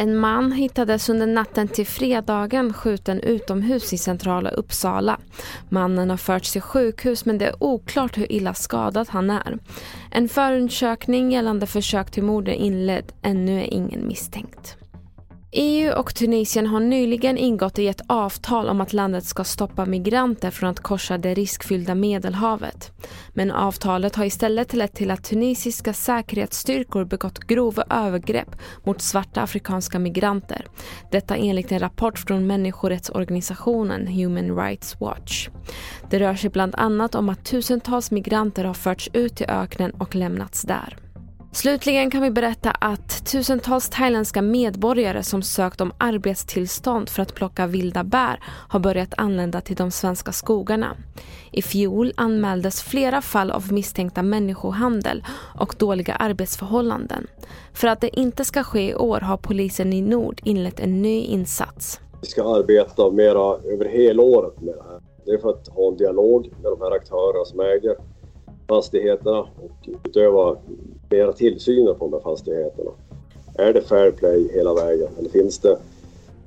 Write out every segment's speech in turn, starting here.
En man hittades under natten till fredagen skjuten utomhus i centrala Uppsala. Mannen har förts till sjukhus men det är oklart hur illa skadad han är. En förundersökning gällande försök till mord är inledd. Ännu är ingen misstänkt. EU och Tunisien har nyligen ingått i ett avtal om att landet ska stoppa migranter från att korsa det riskfyllda Medelhavet. Men avtalet har istället lett till att tunisiska säkerhetsstyrkor begått grova övergrepp mot svarta afrikanska migranter. Detta enligt en rapport från människorättsorganisationen Human Rights Watch. Det rör sig bland annat om att tusentals migranter har förts ut i öknen och lämnats där. Slutligen kan vi berätta att tusentals thailändska medborgare som sökt om arbetstillstånd för att plocka vilda bär har börjat anlända till de svenska skogarna. I fjol anmäldes flera fall av misstänkta människohandel och dåliga arbetsförhållanden. För att det inte ska ske i år har polisen i Nord inlett en ny insats. Vi ska arbeta mera över hela året med det här. Det är för att ha en dialog med de här aktörerna som äger fastigheterna och utöva mera tillsynen på de här fastigheterna. Är det fair play hela vägen eller finns det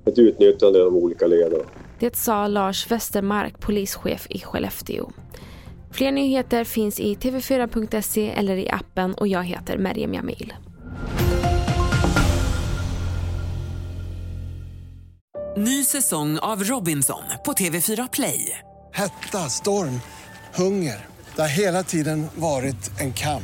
ett utnyttjande i de olika leden? Det sa Lars Westermark, polischef i Skellefteå. Fler nyheter finns i tv4.se eller i appen och jag heter Merjem Jamil. Ny säsong av Robinson på TV4 Play. Hetta, storm, hunger. Det har hela tiden varit en kamp.